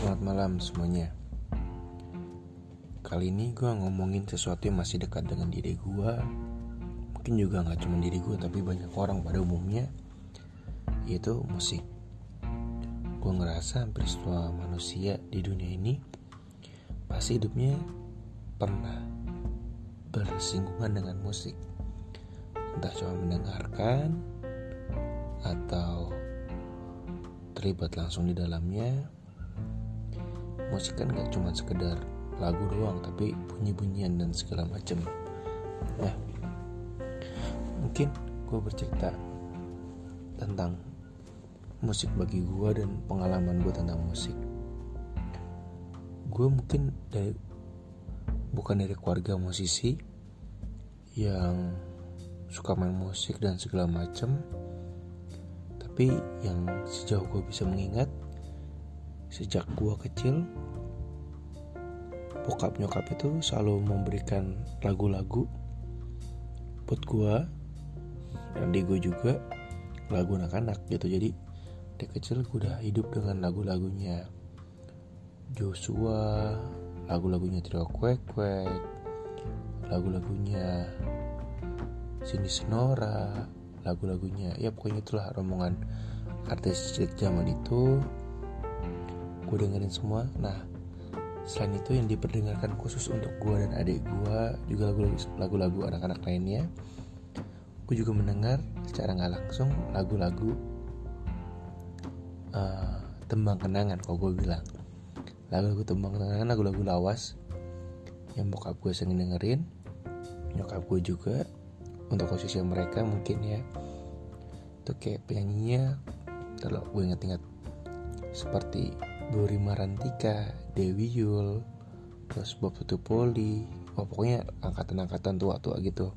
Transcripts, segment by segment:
Selamat malam semuanya. Kali ini gue ngomongin sesuatu yang masih dekat dengan diri gue Mungkin juga gak cuma diri gue tapi banyak orang pada umumnya. Yaitu musik. Gue ngerasa hampir semua manusia di dunia ini Pasti hidupnya pernah bersinggungan dengan musik. Entah cuma mendengarkan Atau terlibat langsung di dalamnya musik kan gak cuma sekedar lagu doang tapi bunyi-bunyian dan segala macam nah mungkin gue bercerita tentang musik bagi gue dan pengalaman gue tentang musik. Gue mungkin dari bukan dari keluarga musisi yang suka main musik dan segala macam tapi yang sejauh gue bisa mengingat sejak gue kecil bokap nyokap itu selalu memberikan lagu-lagu buat gue dan di gue juga lagu anak-anak gitu. Jadi dari kecil gue udah hidup dengan lagu-lagunya Joshua lagu-lagunya Trio Kwek Kwek lagu-lagunya Cindy Senora lagu-lagunya ya pokoknya itulah rombongan artis zaman itu gue dengerin semua. Nah selain itu yang diperdengarkan khusus untuk gue dan adik gue juga lagu-lagu anak-anak lainnya gue juga mendengar secara nggak langsung lagu-lagu uh, tembang kenangan kalau gue bilang. Lagu-lagu tembang kenangan lagu-lagu lawas yang bokap gue sering dengerin nyokap gue juga untuk khususnya mereka mungkin ya. Itu kayak penyanyinya kalau gue inget-inget seperti Dori Marantika, Dewi Yul, terus Bob Tutupoli, oh, pokoknya angkatan-angkatan tua-tua gitu.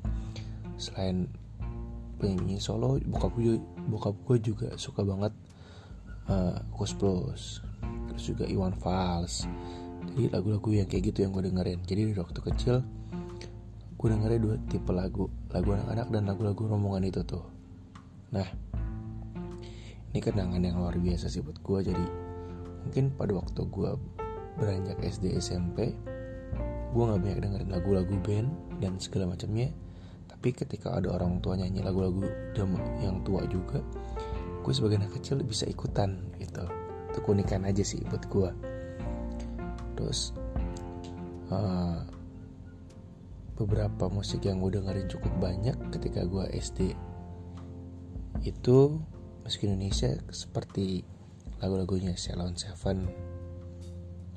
Selain penyanyi solo, bokap gue, bokap gue juga suka banget uh, Plus, terus juga Iwan Fals. Jadi lagu-lagu yang kayak gitu yang gue dengerin. Jadi dari waktu kecil gue dengerin dua tipe lagu, lagu anak-anak dan lagu-lagu rombongan itu tuh. Nah, ini kenangan yang luar biasa sih buat gue jadi mungkin pada waktu gue beranjak SD SMP gue nggak banyak dengerin lagu-lagu band dan segala macamnya. Tapi ketika ada orang tua nyanyi lagu-lagu yang tua juga gue sebagai anak kecil bisa ikutan gitu. Itu keunikan aja sih buat gue terus uh, beberapa musik yang gue dengerin cukup banyak ketika gue SD itu musik Indonesia seperti lagu-lagunya Ceylon Seven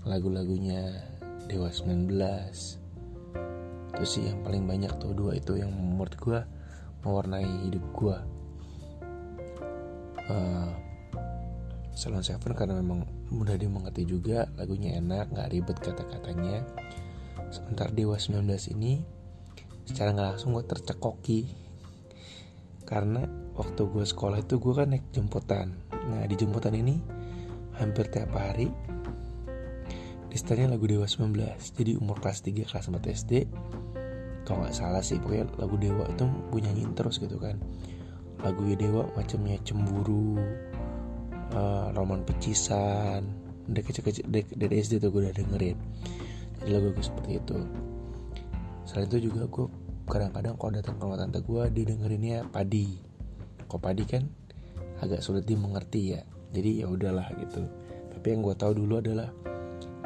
lagu-lagunya Dewa 19 itu sih yang paling banyak tuh dua itu yang menurut gue mewarnai hidup gue uh, Ceylon Seven karena memang mudah dimengerti juga lagunya enak nggak ribet kata-katanya. Sementara Dewa 19 ini secara nggak langsung gue tercekoki. Karena waktu gue sekolah itu gue kan naik jemputan nah di jemputan ini hampir tiap hari. Di setelahnya lagu Dewa 19 jadi umur kelas 3 kelas 4 SD kalau nggak salah sih pokoknya lagu Dewa itu gue nyanyiin terus gitu kan. Lagu Dewa macamnya cemburu uh, roman pecisan. Dari kecil-kecil dari SD tuh gue udah dengerin. Jadi lagu-lagu seperti itu. Selain itu juga gue kadang-kadang kalau datang ke rumah tante gue didengerinnya padi. Kok padi kan agak sulit dimengerti ya jadi ya udahlah gitu. Tapi yang gue tahu dulu adalah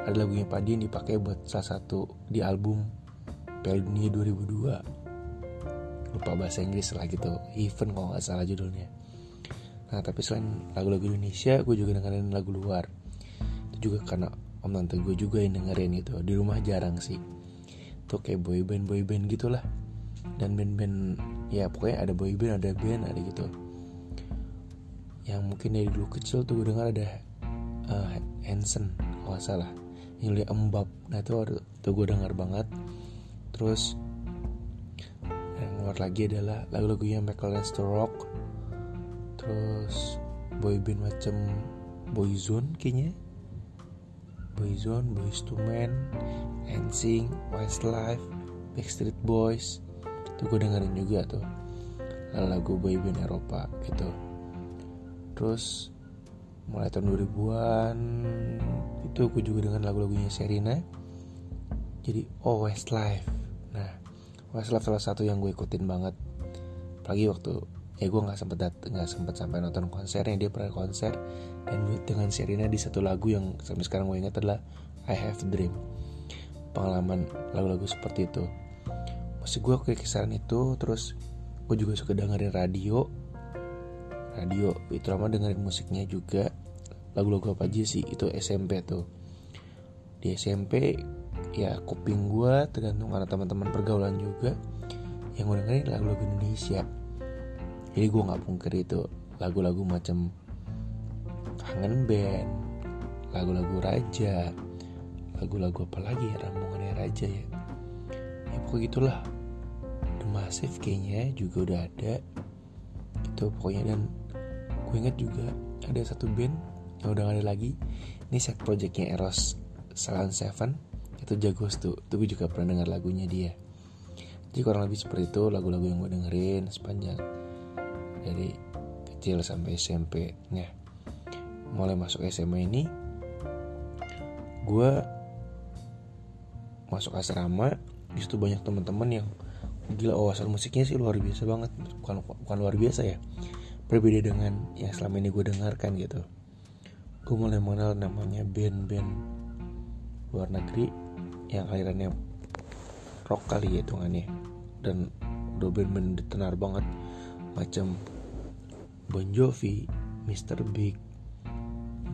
ada lagunya Padi yang dipakai buat salah satu di album Piala Dunia 2002 lupa bahasa Inggris lah gitu. Even kalau nggak salah judulnya. Nah tapi selain lagu-lagu Indonesia gue juga dengerin lagu luar. Itu juga karena om tante gue juga yang dengerin itu di rumah jarang sih. Tuh kayak boy band boy band gitulah. Dan band-band ya pokoknya ada boy band ada band ada gitu yang mungkin dari dulu kecil tuh gue dengar ada uh, Hansen kalau nggak salah. Yulia Embab. Nah itu tuh gue dengar banget. Terus yang keluar lagi adalah lagu-lagunya Michael Lester Rock. Terus boyband macam Boyzone kayaknya. Boyzone, Boys to Men, NSYNC, Westlife, Backstreet Boys. Itu gue dengerin juga tuh. Lagu boyband Eropa gitu terus mulai tahun 2000-an itu gue juga dengan lagu-lagunya Serina jadi oh Westlife. Nah Westlife salah satu yang gue ikutin banget. Apalagi waktu ya gue nggak sempet nggak sempet sampai nonton konsernya dia pernah konser. Dan duet dengan Serina di satu lagu yang sampai sekarang gue ingat adalah I Have a Dream. Pengalaman lagu-lagu seperti itu. Masih gue kayak kisaran itu terus gue juga suka dengerin radio radio. Itu lama dengerin musiknya juga. Lagu-lagu apa aja sih? Itu SMP tuh. Di SMP ya kuping gue tergantung karena teman-teman pergaulan juga yang gue dengerin lagu-lagu Indonesia. Jadi gue nggak pungkir itu lagu-lagu macam kangen band lagu-lagu raja lagu-lagu apa lagi ya rambungannya raja ya. Ya pokoknya gitulah. The Massive kayaknya juga udah ada. Itu pokoknya dan gue inget juga ada satu band yang udah gak ada lagi. Ini set projectnya Eros Salon Seven itu Jagos tuh. Gue juga pernah dengar lagunya dia. Jadi kurang lebih seperti itu lagu-lagu yang gue dengerin sepanjang dari kecil sampai SMP nah mulai masuk SMA ini gue masuk asrama di situ banyak teman-teman yang gila wawasan musiknya sih luar biasa banget. Bukan bukan luar biasa ya berbeda dengan yang selama ini gue dengarkan gitu. Gue mulai mengenal namanya band-band luar negeri yang alirannya rock kali ya hitungannya. Dan udah band-band tenar banget macam Bon Jovi, Mr. Big,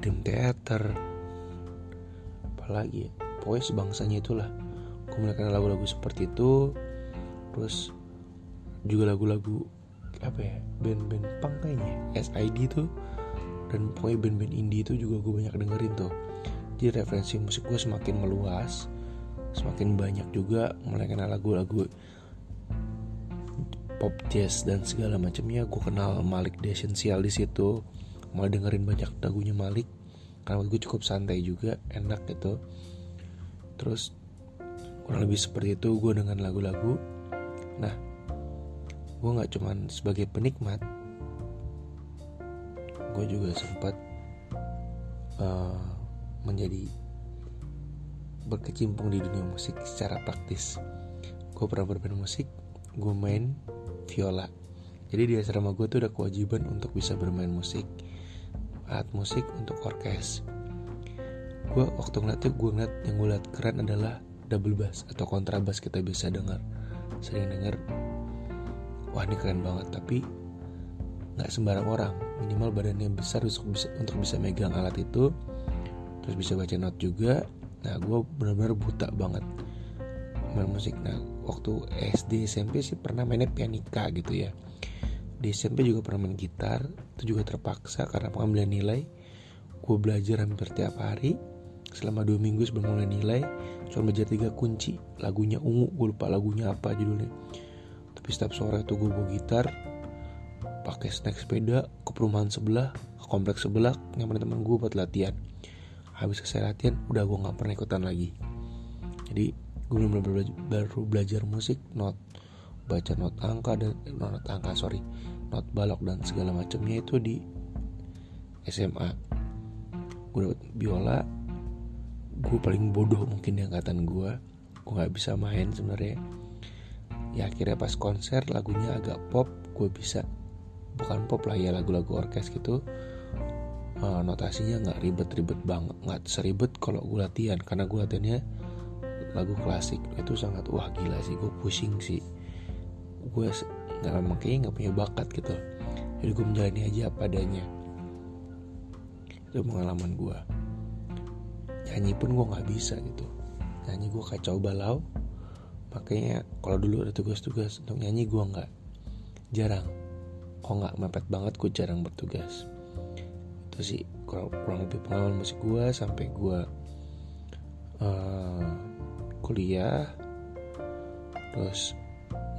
Dream Theater, apalagi ya? Sebangsanya itulah. Gue kenal lagu-lagu seperti itu terus juga lagu-lagu apa ya band-band punk kayaknya SID tuh dan pokoknya band-band indie itu juga gue banyak dengerin tuh. Jadi referensi musik gue semakin meluas semakin banyak juga mulai kenal lagu-lagu pop jazz dan segala macamnya. Gue kenal Malik The Essential di situ. Mulai dengerin banyak lagunya Malik karena gue cukup santai juga enak gitu. Terus kurang lebih seperti itu gue dengan lagu-lagu. Nah gue nggak cuman sebagai penikmat gue juga sempat uh, menjadi berkecimpung di dunia musik secara praktis. Gue pernah bermain musik gue main viola. Jadi di asrama gue tuh ada kewajiban untuk bisa bermain musik alat musik untuk orkes. Gue waktu ngeliat tuh gue ngeliat yang gue liat keren adalah double bass atau kontrabas kita bisa dengar sering dengar wah ini keren banget. Tapi nggak sembarang orang. Minimal badannya besar untuk bisa untuk bisa megang alat itu. Terus bisa baca not juga. Nah gue benar-benar buta banget main musik. Nah waktu SD SMP sih pernah mainnya pianika gitu ya. Di SMP juga pernah main gitar. Itu juga terpaksa karena pengambilan nilai. Gue belajar hampir tiap hari. Selama dua minggu sebelum mulai nilai cuma belajar tiga kunci. Lagunya ungu gue lupa lagunya apa judulnya tapi setiap sore tuh gue bawa gitar pakai snack sepeda ke perumahan sebelah ke kompleks sebelah yang teman gue buat latihan. Habis selesai latihan udah gue nggak pernah ikutan lagi. Jadi gue belum belajar, baru belajar musik not baca not angka dan not angka sorry not balok dan segala macamnya itu di SMA gue dapet biola gue paling bodoh mungkin di angkatan gue gue nggak bisa main sebenarnya ya akhirnya pas konser lagunya agak pop gue bisa bukan pop lah ya lagu-lagu orkes gitu uh, notasinya nggak ribet-ribet banget nggak seribet kalau gue latihan karena gue latihannya lagu klasik. Itu sangat wah gila sih gue pusing sih. Gue nggak memang kayaknya nggak punya bakat gitu. Jadi gue menjalani aja apa adanya. Itu pengalaman gue nyanyi pun gue nggak bisa gitu. Nyanyi gue kacau balau makanya kalau dulu ada tugas-tugas untuk nyanyi gue nggak. Jarang. Kok nggak mepet banget gue jarang bertugas. Itu sih kurang, kurang lebih pengalaman musik gue sampai gue uh, kuliah. Terus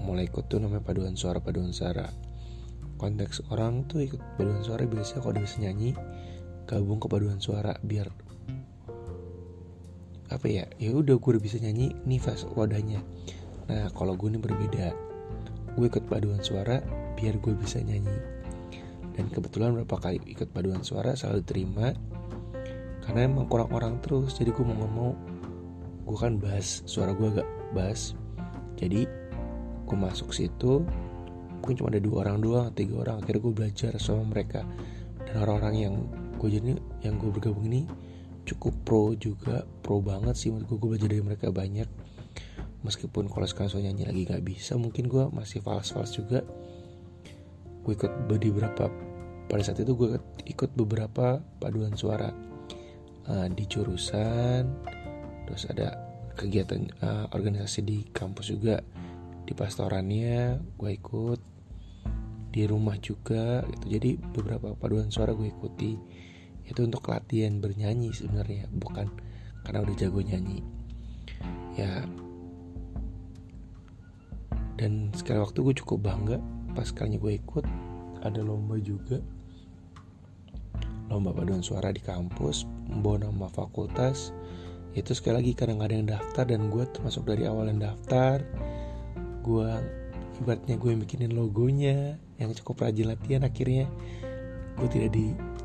mulai ikut tuh namanya paduan suara paduan suara konteks orang tuh ikut paduan suara biasanya kalau bisa nyanyi gabung ke paduan suara biar apa ya ya udah gue udah bisa nyanyi nih wadahnya. Nah kalau gue ini berbeda. Gue ikut paduan suara biar gue bisa nyanyi. Dan kebetulan beberapa kali ikut paduan suara selalu terima karena emang kurang orang terus jadi gue mau ngomong gue kan bass suara gue agak bass. Jadi gue masuk situ mungkin cuma ada dua orang doang tiga orang akhirnya gue belajar sama mereka. Dan orang-orang yang gue jadi yang gue bergabung ini cukup pro juga pro banget sih menurut gue gue belajar dari mereka banyak. Meskipun kalau sekarang soal nyanyi lagi nggak bisa mungkin gue masih fals-fals juga. Gue ikut di beberapa pada saat itu gue ikut beberapa paduan suara uh, di jurusan. Terus ada kegiatan uh, organisasi di kampus juga di pastorannya gue ikut di rumah juga gitu. Jadi beberapa paduan suara gue ikuti itu untuk latihan bernyanyi sebenarnya bukan karena udah jago nyanyi. Ya. Dan sekali waktu gue cukup bangga pas kalinya gue ikut ada lomba juga. Lomba paduan suara di kampus membawa nama fakultas. Itu sekali lagi karena nggak ada yang daftar dan gue termasuk dari awal yang daftar gue ibaratnya gue bikinin logonya yang cukup rajin latihan akhirnya gue tidak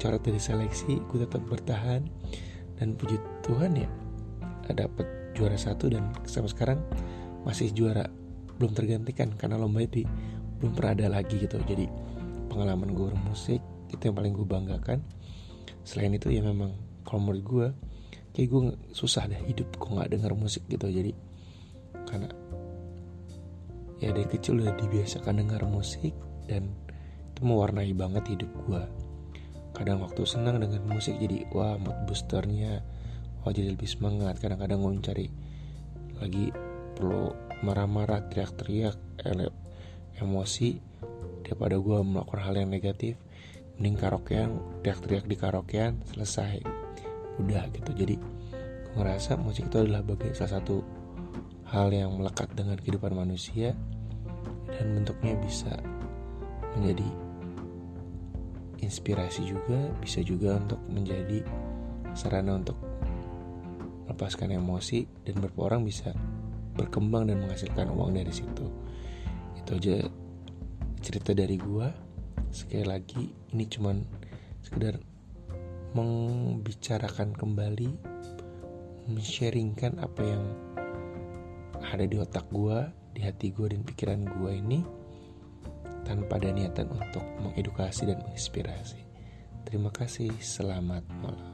dicoret dari seleksi gue tetap bertahan dan puji Tuhan ya dapat juara satu dan sampai sekarang masih juara. Belum tergantikan karena lomba itu belum pernah ada lagi gitu. Jadi pengalaman gue bermusik itu yang paling gue banggakan. Selain itu ya memang kalau menurut gue kayak gue susah deh hidup gue nggak denger musik gitu. Jadi karena ya dari kecil udah dibiasakan dengar musik dan itu mewarnai banget hidup gue kadang waktu senang dengan musik jadi wah mood boosternya wah jadi lebih semangat. Kadang-kadang gue mencari lagi perlu marah-marah teriak-teriak emosi. Daripada gue melakukan hal yang negatif mending karaokean teriak-teriak di karaokean selesai. Udah gitu. Jadi gue ngerasa musik itu adalah bagian salah satu hal yang melekat dengan kehidupan manusia dan bentuknya bisa menjadi inspirasi juga bisa juga untuk menjadi sarana untuk melepaskan emosi dan beberapa orang bisa berkembang dan menghasilkan uang dari situ. Itu aja cerita dari gua. Sekali lagi ini cuman sekedar membicarakan kembali mensharingkan apa yang ada di otak gue di hati gue dan pikiran gue ini tanpa ada niatan untuk mengedukasi dan menginspirasi. Terima kasih selamat malam